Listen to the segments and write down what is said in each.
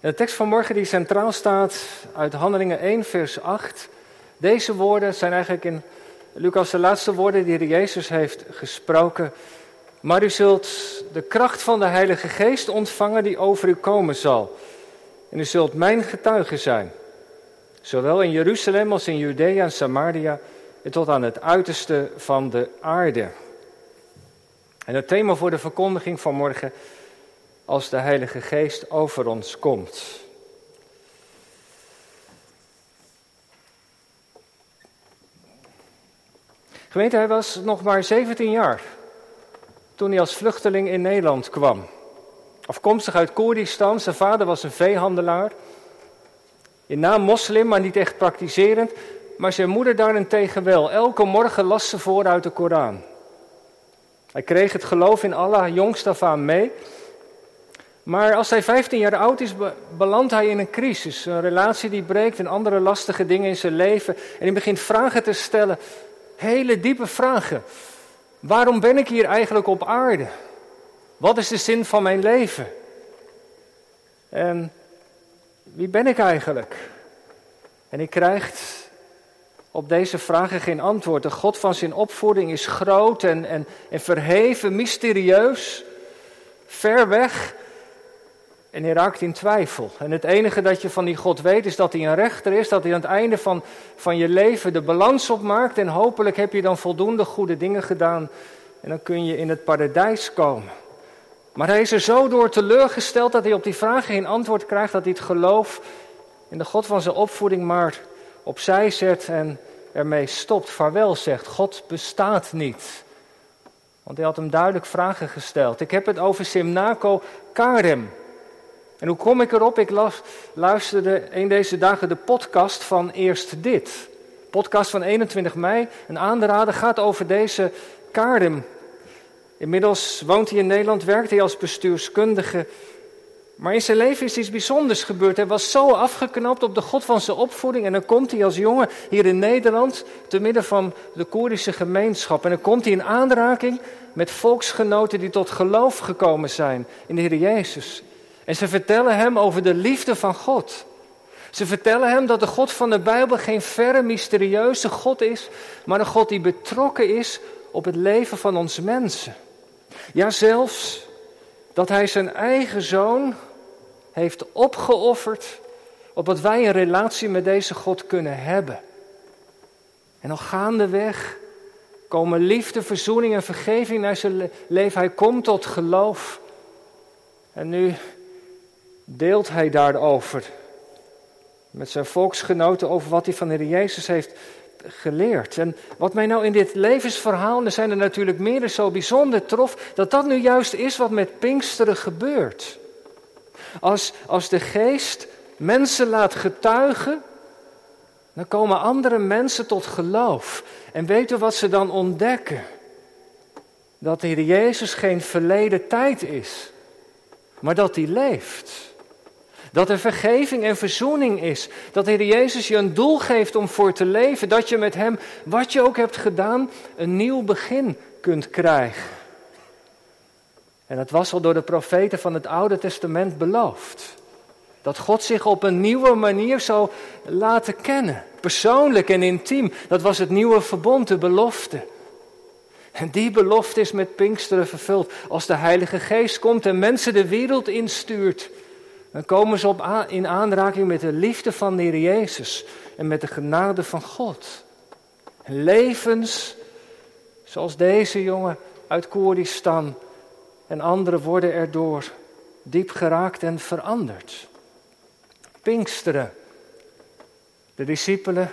De tekst van morgen die centraal staat uit Handelingen 1, vers 8. Deze woorden zijn eigenlijk in Lucas de laatste woorden die Jezus heeft gesproken. Maar u zult de kracht van de Heilige Geest ontvangen die over u komen zal. En u zult mijn getuige zijn. Zowel in Jeruzalem als in Judea en Samaria en tot aan het uiterste van de aarde. En het thema voor de verkondiging van morgen, als de Heilige Geest over ons komt. Gemeente, hij was nog maar 17 jaar toen hij als vluchteling in Nederland kwam. Afkomstig uit Koerdistan, zijn vader was een veehandelaar. In naam moslim, maar niet echt praktiserend. Maar zijn moeder daarentegen wel. Elke morgen las ze voor uit de Koran. Hij kreeg het geloof in Allah jongst af aan mee. Maar als hij 15 jaar oud is, belandt hij in een crisis. Een relatie die breekt en andere lastige dingen in zijn leven. En hij begint vragen te stellen. Hele diepe vragen. Waarom ben ik hier eigenlijk op aarde? Wat is de zin van mijn leven? En wie ben ik eigenlijk? En hij krijgt op deze vragen geen antwoord. De God van zijn opvoeding is groot en, en, en verheven, mysterieus, ver weg. En hij raakt in twijfel. En het enige dat je van die God weet is dat hij een rechter is, dat hij aan het einde van, van je leven de balans opmaakt. En hopelijk heb je dan voldoende goede dingen gedaan. En dan kun je in het paradijs komen. Maar hij is er zo door teleurgesteld dat hij op die vragen geen antwoord krijgt, dat hij het geloof in de God van zijn opvoeding maar opzij zet en ermee stopt. Vaarwel zegt, God bestaat niet. Want hij had hem duidelijk vragen gesteld. Ik heb het over Simnaco Karem. En hoe kom ik erop? Ik luisterde een deze dagen de podcast van Eerst Dit. Podcast van 21 mei. Een aanrader gaat over deze Karem. Inmiddels woont hij in Nederland, werkt hij als bestuurskundige. Maar in zijn leven is iets bijzonders gebeurd. Hij was zo afgeknapt op de God van zijn opvoeding. En dan komt hij als jongen hier in Nederland, te midden van de Koerdische gemeenschap. En dan komt hij in aanraking met volksgenoten die tot geloof gekomen zijn in de Heer Jezus. En ze vertellen hem over de liefde van God. Ze vertellen hem dat de God van de Bijbel geen verre, mysterieuze God is, maar een God die betrokken is op het leven van ons mensen. Ja, zelfs dat hij zijn eigen zoon heeft opgeofferd opdat wij een relatie met deze God kunnen hebben. En al gaandeweg komen liefde, verzoening en vergeving naar zijn leven. Hij komt tot geloof. En nu deelt hij daarover met zijn volksgenoten over wat hij van de Heer Jezus heeft geleerd. En wat mij nou in dit levensverhaal, er zijn er natuurlijk meer zo bijzonder trof, dat dat nu juist is wat met Pinksteren gebeurt. Als, als de geest mensen laat getuigen, dan komen andere mensen tot geloof. En u wat ze dan ontdekken? Dat de Heer Jezus geen verleden tijd is, maar dat hij leeft. Dat er vergeving en verzoening is. Dat de Heer Jezus je een doel geeft om voor te leven. Dat je met Hem, wat je ook hebt gedaan, een nieuw begin kunt krijgen. En dat was al door de profeten van het Oude Testament beloofd. Dat God zich op een nieuwe manier zou laten kennen. Persoonlijk en intiem. Dat was het nieuwe verbond, de belofte. En die belofte is met Pinksteren vervuld. Als de Heilige Geest komt en mensen de wereld instuurt dan komen ze op in aanraking met de liefde van de Heer Jezus en met de genade van God. levens zoals deze jongen uit Koerdistan en anderen worden erdoor diep geraakt en veranderd. Pinksteren. De discipelen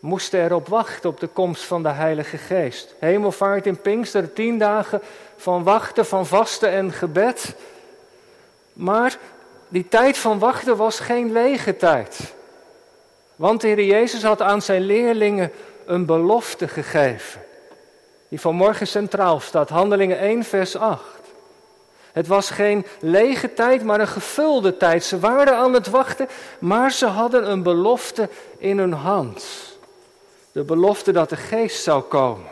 moesten erop wachten op de komst van de Heilige Geest. Hemelvaart in Pinksteren, tien dagen van wachten, van vasten en gebed. Maar die tijd van wachten was geen lege tijd. Want de Heer Jezus had aan zijn leerlingen een belofte gegeven. Die vanmorgen centraal staat, Handelingen 1, vers 8. Het was geen lege tijd, maar een gevulde tijd. Ze waren aan het wachten, maar ze hadden een belofte in hun hand. De belofte dat de geest zou komen.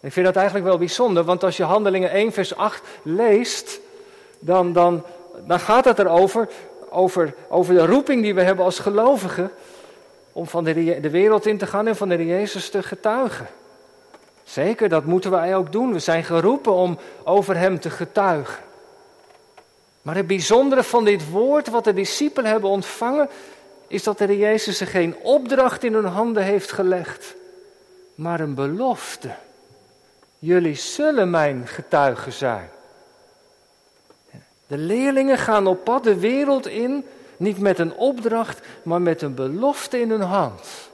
Ik vind dat eigenlijk wel bijzonder, want als je Handelingen 1, vers 8 leest, dan, dan dan gaat het erover over, over de roeping die we hebben als gelovigen om van de, de wereld in te gaan en van de Jezus te getuigen. Zeker, dat moeten wij ook doen. We zijn geroepen om over Hem te getuigen. Maar het bijzondere van dit woord, wat de discipelen hebben ontvangen, is dat de Jezus ze geen opdracht in hun handen heeft gelegd, maar een belofte. Jullie zullen mijn getuigen zijn. De leerlingen gaan op pad de wereld in, niet met een opdracht, maar met een belofte in hun hand.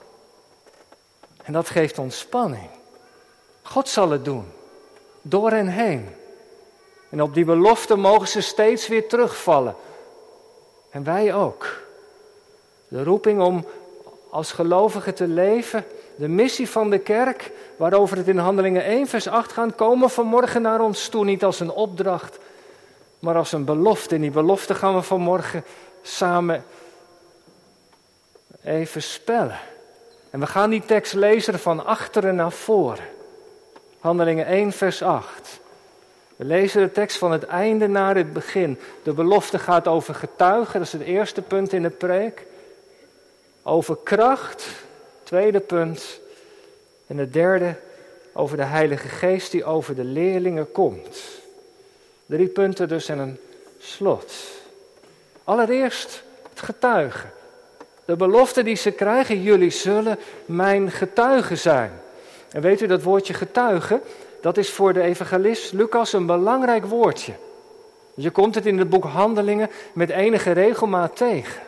En dat geeft ontspanning. God zal het doen, door hen heen. En op die belofte mogen ze steeds weer terugvallen. En wij ook. De roeping om als gelovigen te leven, de missie van de kerk, waarover het in Handelingen 1, vers 8 gaat, komen vanmorgen naar ons toe. Niet als een opdracht, maar als een belofte. En die belofte gaan we vanmorgen samen even spellen. En we gaan die tekst lezen van achteren naar voren. Handelingen 1, vers 8. We lezen de tekst van het einde naar het begin. De belofte gaat over getuigen, dat is het eerste punt in de preek. Over kracht, tweede punt. En het derde over de Heilige Geest die over de leerlingen komt. Drie punten dus en een slot. Allereerst het getuigen. De belofte die ze krijgen, jullie zullen mijn getuigen zijn. En weet u dat woordje getuigen, dat is voor de evangelist Lucas een belangrijk woordje. Je komt het in het boek Handelingen met enige regelmaat tegen.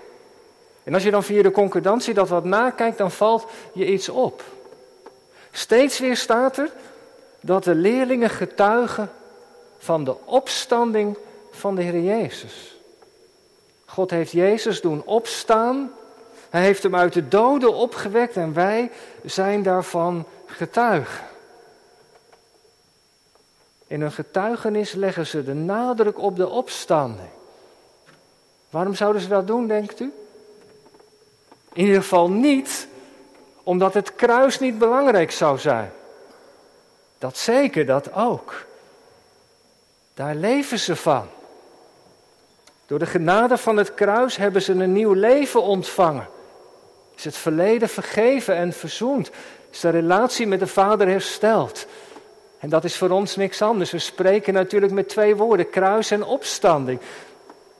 En als je dan via de concordantie dat wat nakijkt, dan valt je iets op. Steeds weer staat er dat de leerlingen getuigen van de opstanding van de Heer Jezus. God heeft Jezus doen opstaan. Hij heeft hem uit de doden opgewekt en wij zijn daarvan getuigen. In hun getuigenis leggen ze de nadruk op de opstanding. Waarom zouden ze dat doen, denkt u? In ieder geval niet omdat het kruis niet belangrijk zou zijn. Dat zeker, dat ook. Daar leven ze van. Door de genade van het kruis hebben ze een nieuw leven ontvangen. Is het verleden vergeven en verzoend. Is de relatie met de Vader hersteld. En dat is voor ons niks anders. We spreken natuurlijk met twee woorden: kruis en opstanding.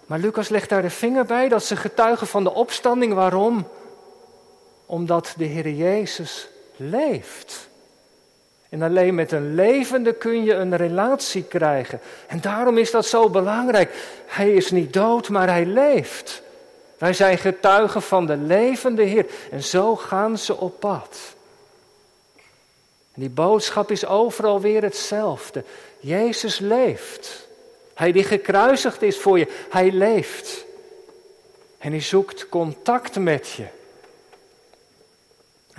Maar Lucas legt daar de vinger bij dat ze getuigen van de opstanding. Waarom? Omdat de Heer Jezus leeft. En alleen met een levende kun je een relatie krijgen. En daarom is dat zo belangrijk. Hij is niet dood, maar hij leeft. Wij zijn getuigen van de levende Heer. En zo gaan ze op pad. En die boodschap is overal weer hetzelfde. Jezus leeft. Hij die gekruisigd is voor je, hij leeft. En hij zoekt contact met je.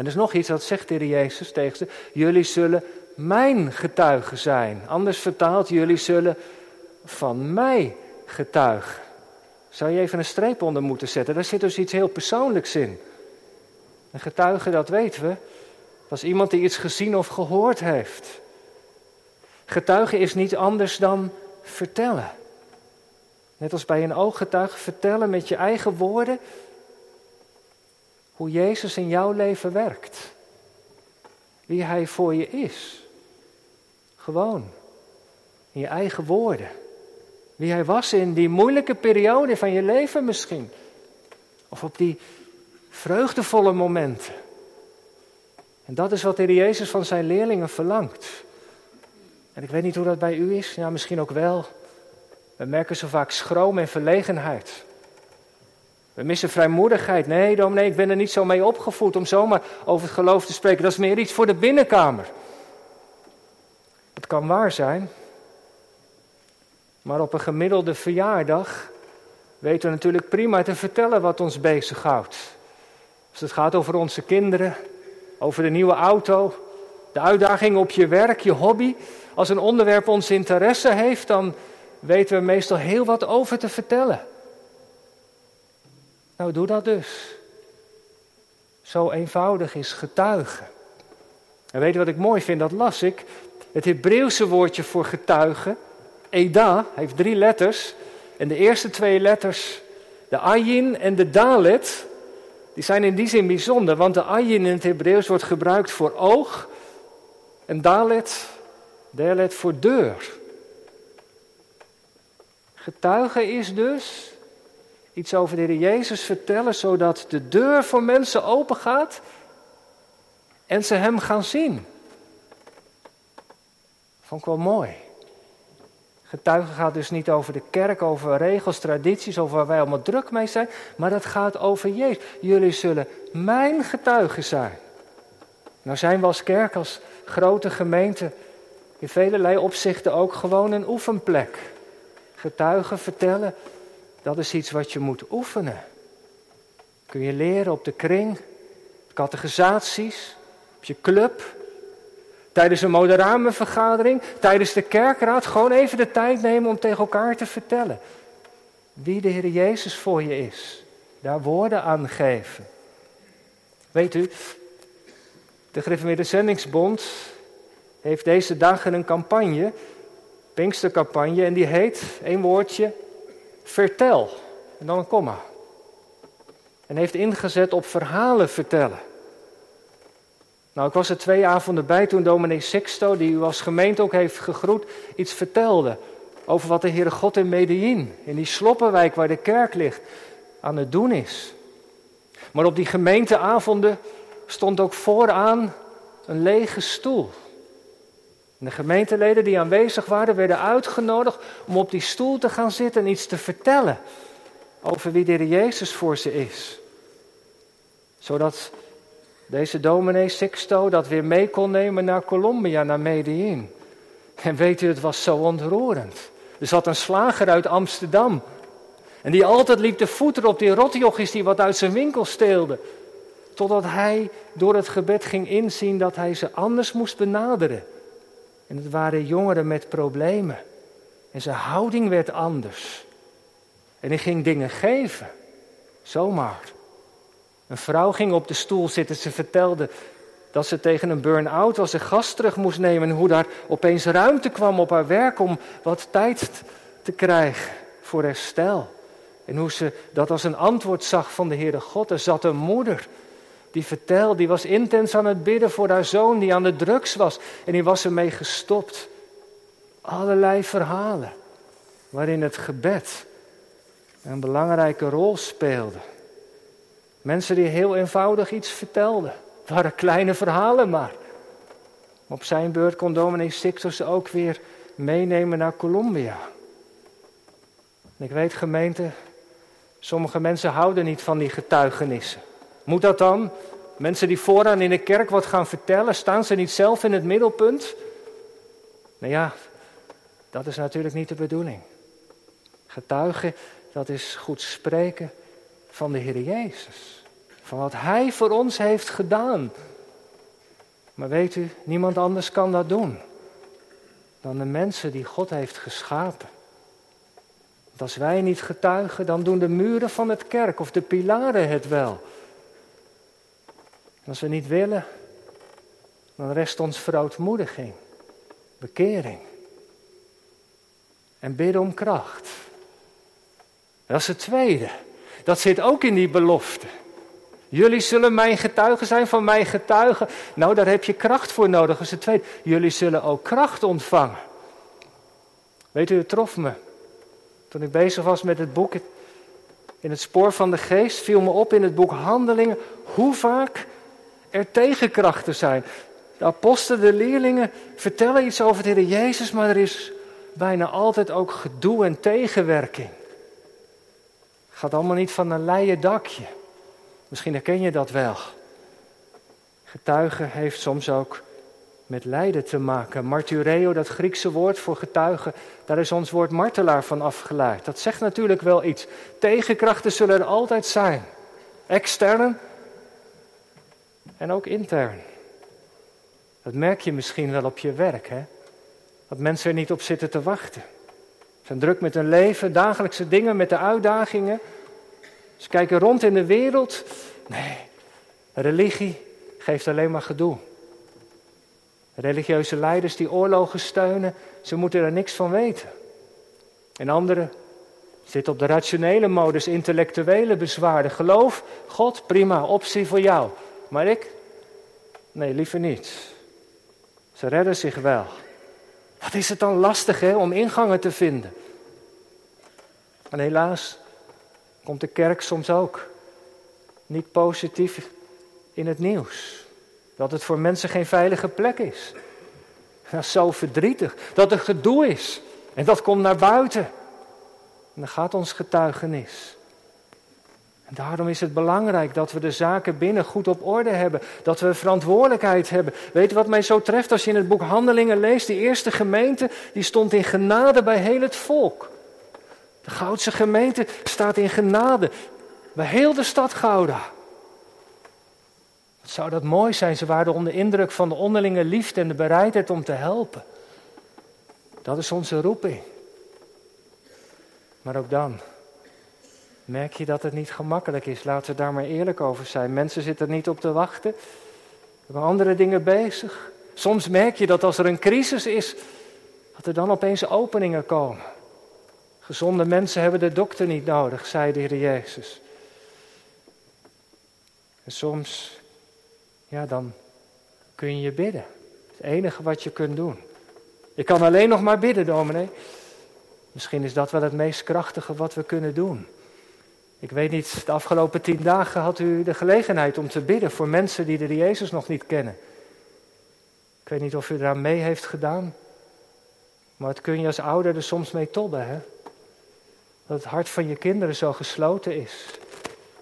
En er is nog iets, dat zegt de Jezus tegen ze. Jullie zullen mijn getuigen zijn. Anders vertaald, jullie zullen van mij getuigen. Zou je even een streep onder moeten zetten? Daar zit dus iets heel persoonlijks in. Een getuige, dat weten we, was iemand die iets gezien of gehoord heeft. Getuigen is niet anders dan vertellen. Net als bij een ooggetuige, vertellen met je eigen woorden hoe Jezus in jouw leven werkt. Wie Hij voor je is. Gewoon. In je eigen woorden. Wie Hij was in die moeilijke periode van je leven misschien. Of op die vreugdevolle momenten. En dat is wat de Heer Jezus van zijn leerlingen verlangt. En ik weet niet hoe dat bij u is, ja, misschien ook wel. We merken zo vaak schroom en verlegenheid. We missen vrijmoedigheid. Nee, dominee, ik ben er niet zo mee opgevoed om zomaar over het geloof te spreken. Dat is meer iets voor de binnenkamer. Het kan waar zijn. Maar op een gemiddelde verjaardag weten we natuurlijk prima te vertellen wat ons bezighoudt. Als het gaat over onze kinderen, over de nieuwe auto, de uitdaging op je werk, je hobby. Als een onderwerp ons interesse heeft, dan weten we meestal heel wat over te vertellen. Nou, doe dat dus. Zo eenvoudig is getuigen. En weet je wat ik mooi vind? Dat las ik. Het Hebreeuwse woordje voor getuigen, Eda, heeft drie letters. En de eerste twee letters De ayin en de dalet, die zijn in die zin bijzonder, want de ayin in het Hebreeuws wordt gebruikt voor oog en dalet, dalet voor deur. Getuigen is dus iets over de Heer Jezus vertellen, zodat de deur voor mensen open gaat en ze Hem gaan zien. Vond ik wel mooi. Getuigen gaat dus niet over de kerk, over regels, tradities, over waar wij allemaal druk mee zijn, maar dat gaat over Jezus. Jullie zullen mijn getuigen zijn. Nou zijn we als kerk, als grote gemeente, in velelei opzichten ook gewoon een oefenplek. Getuigen vertellen, dat is iets wat je moet oefenen. Kun je leren op de kring, categorisaties, op je club, tijdens een moderamenvergadering, tijdens de kerkraad. Gewoon even de tijd nemen om tegen elkaar te vertellen wie de Heer Jezus voor je is. Daar woorden aan geven. Weet u, de Gereformeerde Zendingsbond heeft deze dagen een campagne, Pinkstercampagne, en die heet, één woordje, vertel. En dan een komma. En heeft ingezet op verhalen vertellen. Nou, ik was er twee avonden bij toen dominee Sexto, die u als gemeente ook heeft gegroet, iets vertelde over wat de Heere God in Medellin, in die sloppenwijk waar de kerk ligt, aan het doen is. Maar op die gemeenteavonden stond ook vooraan een lege stoel. De gemeenteleden die aanwezig waren, werden uitgenodigd om op die stoel te gaan zitten en iets te vertellen over wie de Jezus voor ze is. Zodat deze dominee Sixto dat weer mee kon nemen naar Colombia, naar Medellin. En weet u, het was zo ontroerend. Er zat een slager uit Amsterdam. En die altijd liep te voeten op die rotjochies die wat uit zijn winkel steelden. Totdat hij door het gebed ging inzien dat hij ze anders moest benaderen. En het waren jongeren met problemen. En zijn houding werd anders. En hij ging dingen geven. Zomaar. Een vrouw ging op de stoel zitten. Ze vertelde dat ze tegen een burn-out was, een gast terug moest nemen. En hoe daar opeens ruimte kwam op haar werk om wat tijd te krijgen voor herstel. En hoe ze dat als een antwoord zag van de Heere God. Er zat een moeder die vertelde, die was intens aan het bidden voor haar zoon die aan de drugs was. En die was ermee gestopt. Allerlei verhalen waarin het gebed een belangrijke rol speelde. Mensen die heel eenvoudig iets vertelden. Het waren kleine verhalen maar. Op zijn beurt kon dominee Sixtus ze ook weer meenemen naar Colombia. En ik weet gemeente, sommige mensen houden niet van die getuigenissen. Moet dat dan? Mensen die vooraan in de kerk wat gaan vertellen, staan ze niet zelf in het middelpunt? Nou ja, dat is natuurlijk niet de bedoeling. Getuigen, dat is goed spreken van de Heer Jezus. Van wat Hij voor ons heeft gedaan. Maar weet u, niemand anders kan dat doen dan de mensen die God heeft geschapen. Want als wij niet getuigen, dan doen de muren van het kerk of de pilaren het wel. Als we niet willen, dan rest ons verootmoediging, bekering en bidden om kracht. Dat is het tweede. Dat zit ook in die belofte. Jullie zullen mijn getuigen zijn van mijn getuigen. Nou, daar heb je kracht voor nodig. Dat is het tweede. Jullie zullen ook kracht ontvangen. Weet u, het trof me. Toen ik bezig was met het boek in het spoor van de geest, viel me op in het boek Handelingen hoe vaak er tegenkrachten zijn. De apostelen, de leerlingen vertellen iets over de Heer Jezus, maar er is bijna altijd ook gedoe en tegenwerking. Gaat allemaal niet van een leien dakje. Misschien herken je dat wel. Getuigen heeft soms ook met lijden te maken. Martyreo, dat Griekse woord voor getuigen, daar is ons woord martelaar van afgeleid. Dat zegt natuurlijk wel iets. Tegenkrachten zullen er altijd zijn. Extern en ook intern. Dat merk je misschien wel op je werk, hè? Dat mensen er niet op zitten te wachten. Ze zijn druk met hun leven, dagelijkse dingen, met de uitdagingen. Ze kijken rond in de wereld. Nee, religie geeft alleen maar gedoe. Religieuze leiders die oorlogen steunen, ze moeten er niks van weten. En anderen Zit op de rationele modus, intellectuele bezwaarden. Geloof, God, prima, optie voor jou. Maar ik? Nee, liever niet. Ze redden zich wel. Wat is het dan lastig hè, om ingangen te vinden? En helaas komt de kerk soms ook niet positief in het nieuws. Dat het voor mensen geen veilige plek is. Dat is zo verdrietig. Dat er gedoe is. En dat komt naar buiten. En dan gaat ons getuigenis. Daarom is het belangrijk dat we de zaken binnen goed op orde hebben. Dat we verantwoordelijkheid hebben. Weet je wat mij zo treft als je in het boek Handelingen leest? Die eerste gemeente die stond in genade bij heel het volk. De Goudse gemeente staat in genade bij heel de stad Gouda. Wat zou dat mooi zijn? Ze waren onder indruk van de onderlinge liefde en de bereidheid om te helpen. Dat is onze roeping. Maar ook dan merk je dat het niet gemakkelijk is. Laten we daar maar eerlijk over zijn. Mensen zitten niet op te wachten. We hebben andere dingen bezig. Soms merk je dat als er een crisis is, dat er dan opeens openingen komen. Gezonde mensen hebben de dokter niet nodig, zei de Heer Jezus. En soms, ja, dan kun je bidden. Het enige wat je kunt doen. Ik kan alleen nog maar bidden, dominee. Misschien is dat wel het meest krachtige wat we kunnen doen. Ik weet niet, de afgelopen tien dagen had u de gelegenheid om te bidden voor mensen die de Jezus nog niet kennen. Ik weet niet of u daar mee heeft gedaan. Maar het kun je als ouder er soms mee tobben, hè? Dat het hart van je kinderen zo gesloten is.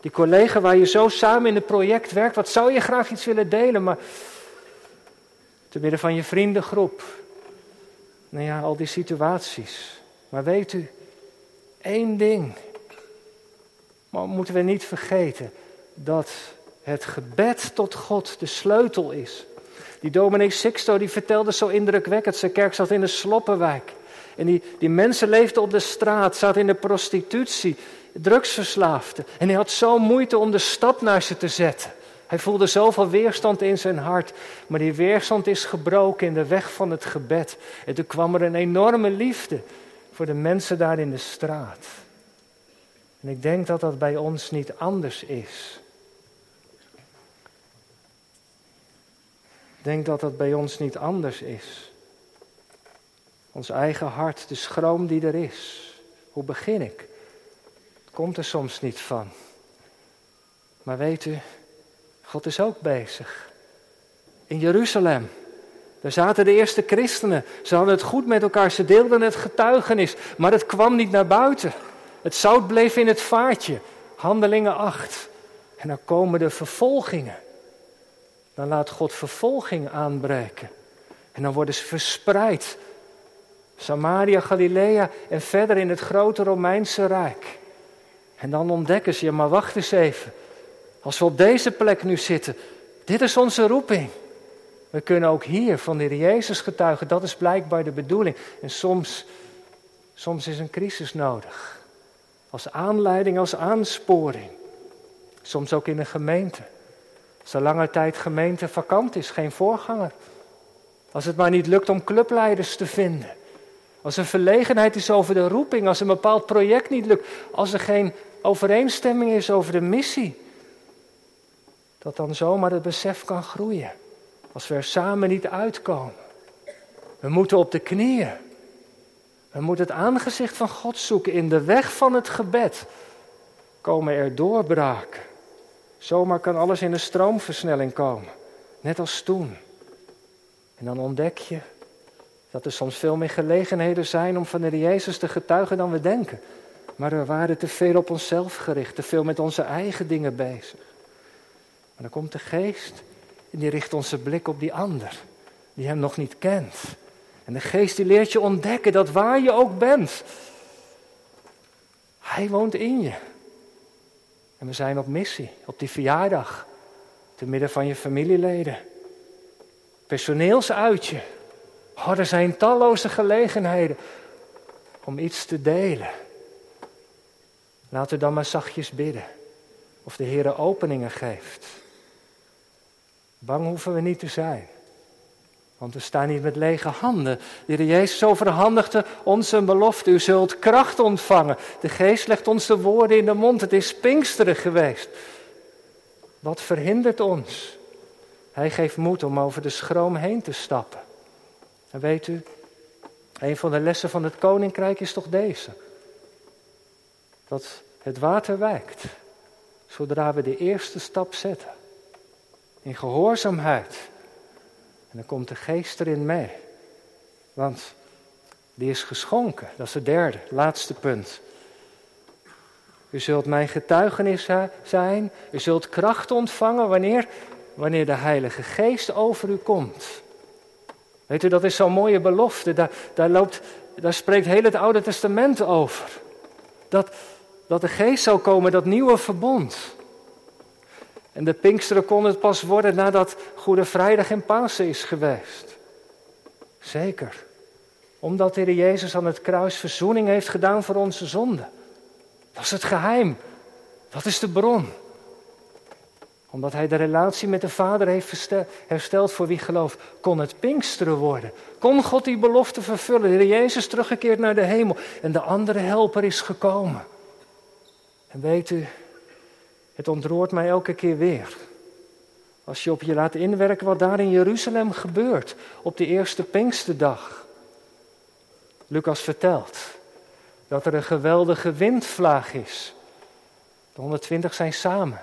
Die collega waar je zo samen in het project werkt, wat zou je graag iets willen delen, maar te midden van je vriendengroep. Nou ja, al die situaties. Maar weet u, één ding. Maar moeten we niet vergeten dat het gebed tot God de sleutel is. Die dominee Sixto die vertelde zo indrukwekkend. Zijn kerk zat in de Sloppenwijk. En die, die mensen leefden op de straat, zaten in de prostitutie, drugsverslaafden. En hij had zo moeite om de stap naar ze te zetten. Hij voelde zoveel weerstand in zijn hart. Maar die weerstand is gebroken in de weg van het gebed. En toen kwam er een enorme liefde voor de mensen daar in de straat. En ik denk dat dat bij ons niet anders is. Ik denk dat dat bij ons niet anders is. Ons eigen hart, de schroom die er is. Hoe begin ik? Het komt er soms niet van. Maar weet u, God is ook bezig. In Jeruzalem. Daar zaten de eerste christenen. Ze hadden het goed met elkaar. Ze deelden het getuigenis. Maar het kwam niet naar buiten. Het zout bleef in het vaatje. Handelingen 8. En dan komen de vervolgingen. Dan laat God vervolging aanbreken. En dan worden ze verspreid. Samaria, Galilea en verder in het grote Romeinse Rijk. En dan ontdekken ze, ja maar wacht eens even. Als we op deze plek nu zitten, dit is onze roeping. We kunnen ook hier van de Heer Jezus getuigen, dat is blijkbaar de bedoeling. En soms, soms is een crisis nodig. Als aanleiding, als aansporing. Soms ook in een gemeente. Als er lange tijd gemeente vakant is, geen voorganger. Als het maar niet lukt om clubleiders te vinden. Als er verlegenheid is over de roeping, als een bepaald project niet lukt, als er geen overeenstemming is over de missie, dat dan zomaar het besef kan groeien. Als we er samen niet uitkomen. We moeten op de knieën. We moeten het aangezicht van God zoeken in de weg van het gebed. Komen er doorbraken. Zomaar kan alles in een stroomversnelling komen. Net als toen. En dan ontdek je dat er soms veel meer gelegenheden zijn om van de Jezus te getuigen dan we denken. Maar we waren te veel op onszelf gericht, te veel met onze eigen dingen bezig. Maar dan komt de geest en die richt onze blik op die ander, die hem nog niet kent. En de geest die leert je ontdekken dat waar je ook bent, hij woont in je. En we zijn op missie, op die verjaardag, te midden van je familieleden. Personeelsuitje. Oh, er zijn talloze gelegenheden om iets te delen. Laten we dan maar zachtjes bidden. Of de Heer openingen geeft. Bang hoeven we niet te zijn. Want we staan hier met lege handen. De Heer Jezus overhandigde ons een belofte. U zult kracht ontvangen. De Geest legt ons de woorden in de mond. Het is Pinksteren geweest. Wat verhindert ons? Hij geeft moed om over de schroom heen te stappen. En weet u, een van de lessen van het koninkrijk is toch deze: dat het water wijkt zodra we de eerste stap zetten. In gehoorzaamheid. En dan komt de geest erin mee. Want die is geschonken. Dat is het derde, laatste punt. U zult mijn getuigenis zijn. U zult kracht ontvangen wanneer, wanneer de Heilige Geest over u komt. Weet u, dat is zo'n mooie belofte. Daar, daar, loopt, daar spreekt heel het Oude Testament over. Dat, dat de Geest zou komen, dat nieuwe verbond. En de Pinksteren kon het pas worden nadat Goede Vrijdag en Pasen is geweest. Zeker. Omdat de Heer Jezus aan het kruis verzoening heeft gedaan voor onze zonden. Dat is het geheim. Dat is de bron. Omdat hij de relatie met de Vader heeft hersteld voor wie gelooft, kon het Pinksteren worden. Kon God die belofte vervullen. De Heer Jezus teruggekeerd naar de hemel en de andere helper is gekomen. En weet u, het ontroert mij elke keer weer. Als je op je laat inwerken wat daar in Jeruzalem gebeurt op de eerste Pinksterdag. Lucas vertelt dat er een geweldige windvlaag is. De 120 zijn samen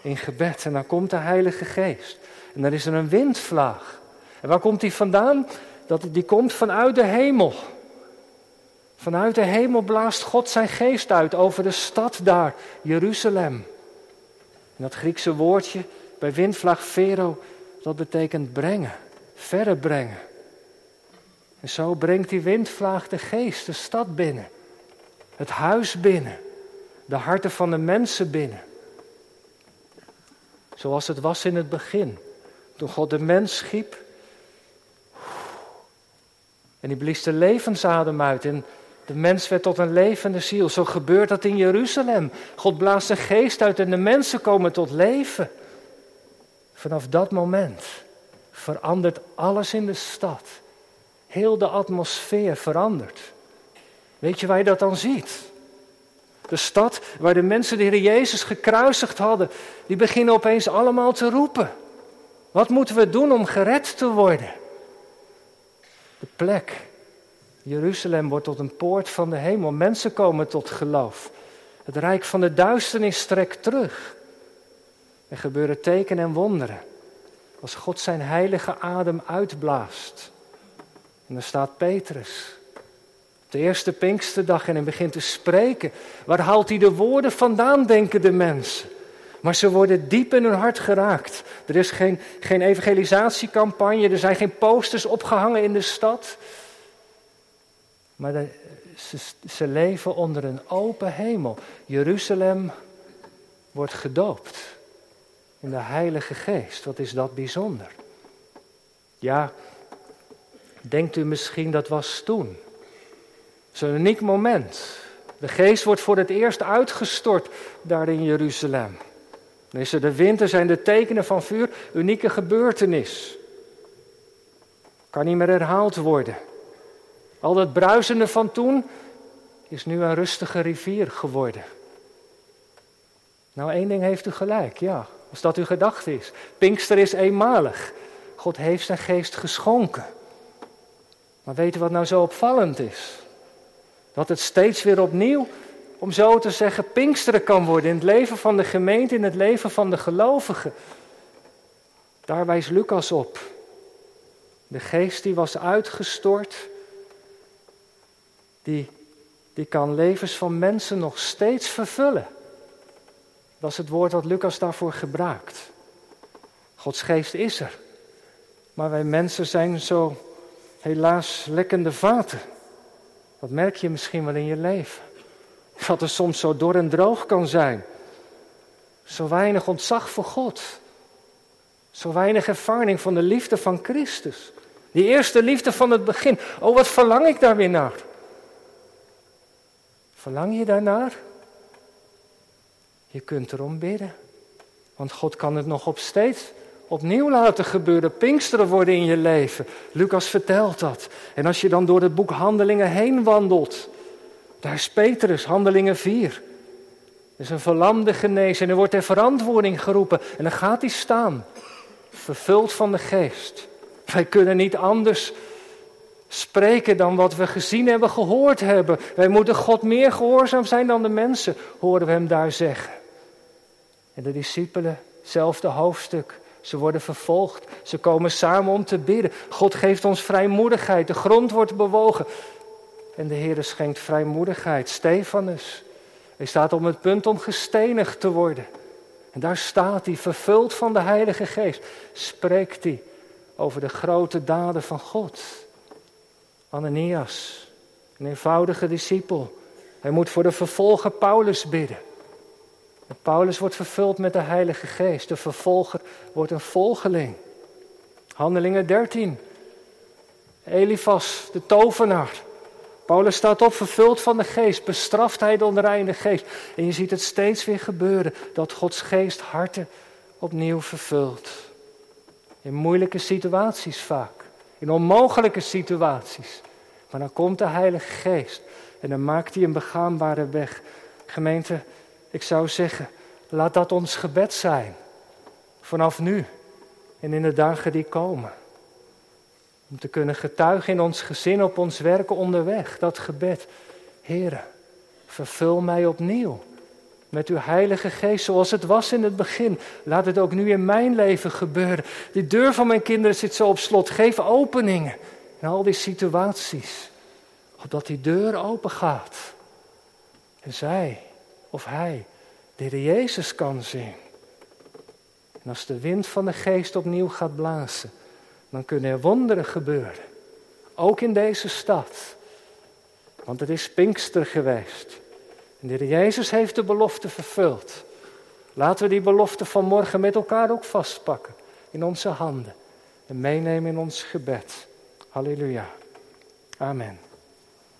in gebed en dan komt de Heilige Geest. En dan is er een windvlaag. En waar komt die vandaan? Dat, die komt vanuit de hemel. Vanuit de hemel blaast God zijn geest uit over de stad daar, Jeruzalem. En dat Griekse woordje bij windvlaag vero, dat betekent brengen, verre brengen. En zo brengt die windvlaag de geest de stad binnen, het huis binnen, de harten van de mensen binnen. Zoals het was in het begin, toen God de mens schiep. En die blies de levensadem uit en de mens werd tot een levende ziel. Zo gebeurt dat in Jeruzalem. God blaast zijn geest uit en de mensen komen tot leven. Vanaf dat moment verandert alles in de stad. Heel de atmosfeer verandert. Weet je waar je dat dan ziet? De stad waar de mensen de Heer Jezus gekruisigd hadden, die beginnen opeens allemaal te roepen. Wat moeten we doen om gered te worden? De plek Jeruzalem wordt tot een poort van de hemel. Mensen komen tot geloof. Het rijk van de duisternis strekt terug. Er gebeuren tekenen en wonderen. Als God zijn heilige adem uitblaast. En dan staat Petrus. Op de eerste Pinksterdag en hij begint te spreken. Waar haalt hij de woorden vandaan, denken de mensen. Maar ze worden diep in hun hart geraakt. Er is geen, geen evangelisatiecampagne, er zijn geen posters opgehangen in de stad. Maar ze, ze leven onder een open hemel. Jeruzalem wordt gedoopt in de Heilige Geest. Wat is dat bijzonder? Ja, denkt u misschien dat was toen? Zo'n uniek moment. De geest wordt voor het eerst uitgestort daar in Jeruzalem. Dan is er de winter, zijn de tekenen van vuur, unieke gebeurtenis. Kan niet meer herhaald worden. Al dat bruisende van toen is nu een rustige rivier geworden. Nou, één ding heeft u gelijk, ja, als dat uw gedachte is. Pinkster is eenmalig. God heeft zijn geest geschonken. Maar weet u wat nou zo opvallend is? Dat het steeds weer opnieuw, om zo te zeggen, Pinksteren kan worden in het leven van de gemeente, in het leven van de gelovigen. Daar wijst Lucas op. De geest die was uitgestort die, die kan levens van mensen nog steeds vervullen. Dat is het woord dat Lucas daarvoor gebruikt. Gods geest is er. Maar wij mensen zijn zo helaas lekkende vaten. Dat merk je misschien wel in je leven. Dat er soms zo dor en droog kan zijn. Zo weinig ontzag voor God. Zo weinig ervaring van de liefde van Christus. Die eerste liefde van het begin. Oh, wat verlang ik daar weer naar. Verlang je daarnaar? Je kunt erom bidden. Want God kan het nog op steeds opnieuw laten gebeuren. Pinksteren worden in je leven. Lucas vertelt dat. En als je dan door het boek Handelingen heen wandelt, daar is Petrus, Handelingen 4. Er is een verlamde genezen en er wordt ter verantwoording geroepen. En dan gaat hij staan, vervuld van de geest. Wij kunnen niet anders spreken dan wat we gezien hebben, gehoord hebben. Wij moeten God meer gehoorzaam zijn dan de mensen, horen we hem daar zeggen. En de discipelen, hetzelfde hoofdstuk. Ze worden vervolgd. Ze komen samen om te bidden. God geeft ons vrijmoedigheid. De grond wordt bewogen. En de Heer schenkt vrijmoedigheid. Stefanus. Hij staat op het punt om gestenigd te worden. En daar staat hij, vervuld van de Heilige Geest. Spreekt hij over de grote daden van God. Ananias, een eenvoudige discipel. Hij moet voor de vervolger Paulus bidden. En Paulus wordt vervuld met de Heilige Geest. De vervolger wordt een volgeling. Handelingen 13. Elifas, de tovenaar. Paulus staat op, vervuld van de geest, bestraft hij de onreine geest. En je ziet het steeds weer gebeuren, dat Gods geest harten opnieuw vervult. In moeilijke situaties vaak, in onmogelijke situaties. Maar dan komt de Heilige Geest en dan maakt hij een begaanbare weg. Gemeente, ik zou zeggen, laat dat ons gebed zijn. Vanaf nu en in de dagen die komen. Om te kunnen getuigen in ons gezin, op ons werken onderweg. Dat gebed. Heere, vervul mij opnieuw met uw Heilige Geest zoals het was in het begin. Laat het ook nu in mijn leven gebeuren. Die deur van mijn kinderen zit zo op slot. Geef openingen in al die situaties. Opdat die deur open gaat. En zij of hij de Heer Jezus kan zien. En als de wind van de geest opnieuw gaat blazen, dan kunnen er wonderen gebeuren. Ook in deze stad. Want het is Pinkster geweest. En de Jezus heeft de belofte vervuld. Laten we die belofte van morgen met elkaar ook vastpakken. In onze handen. En meenemen in ons gebed. Halleluja. Amen.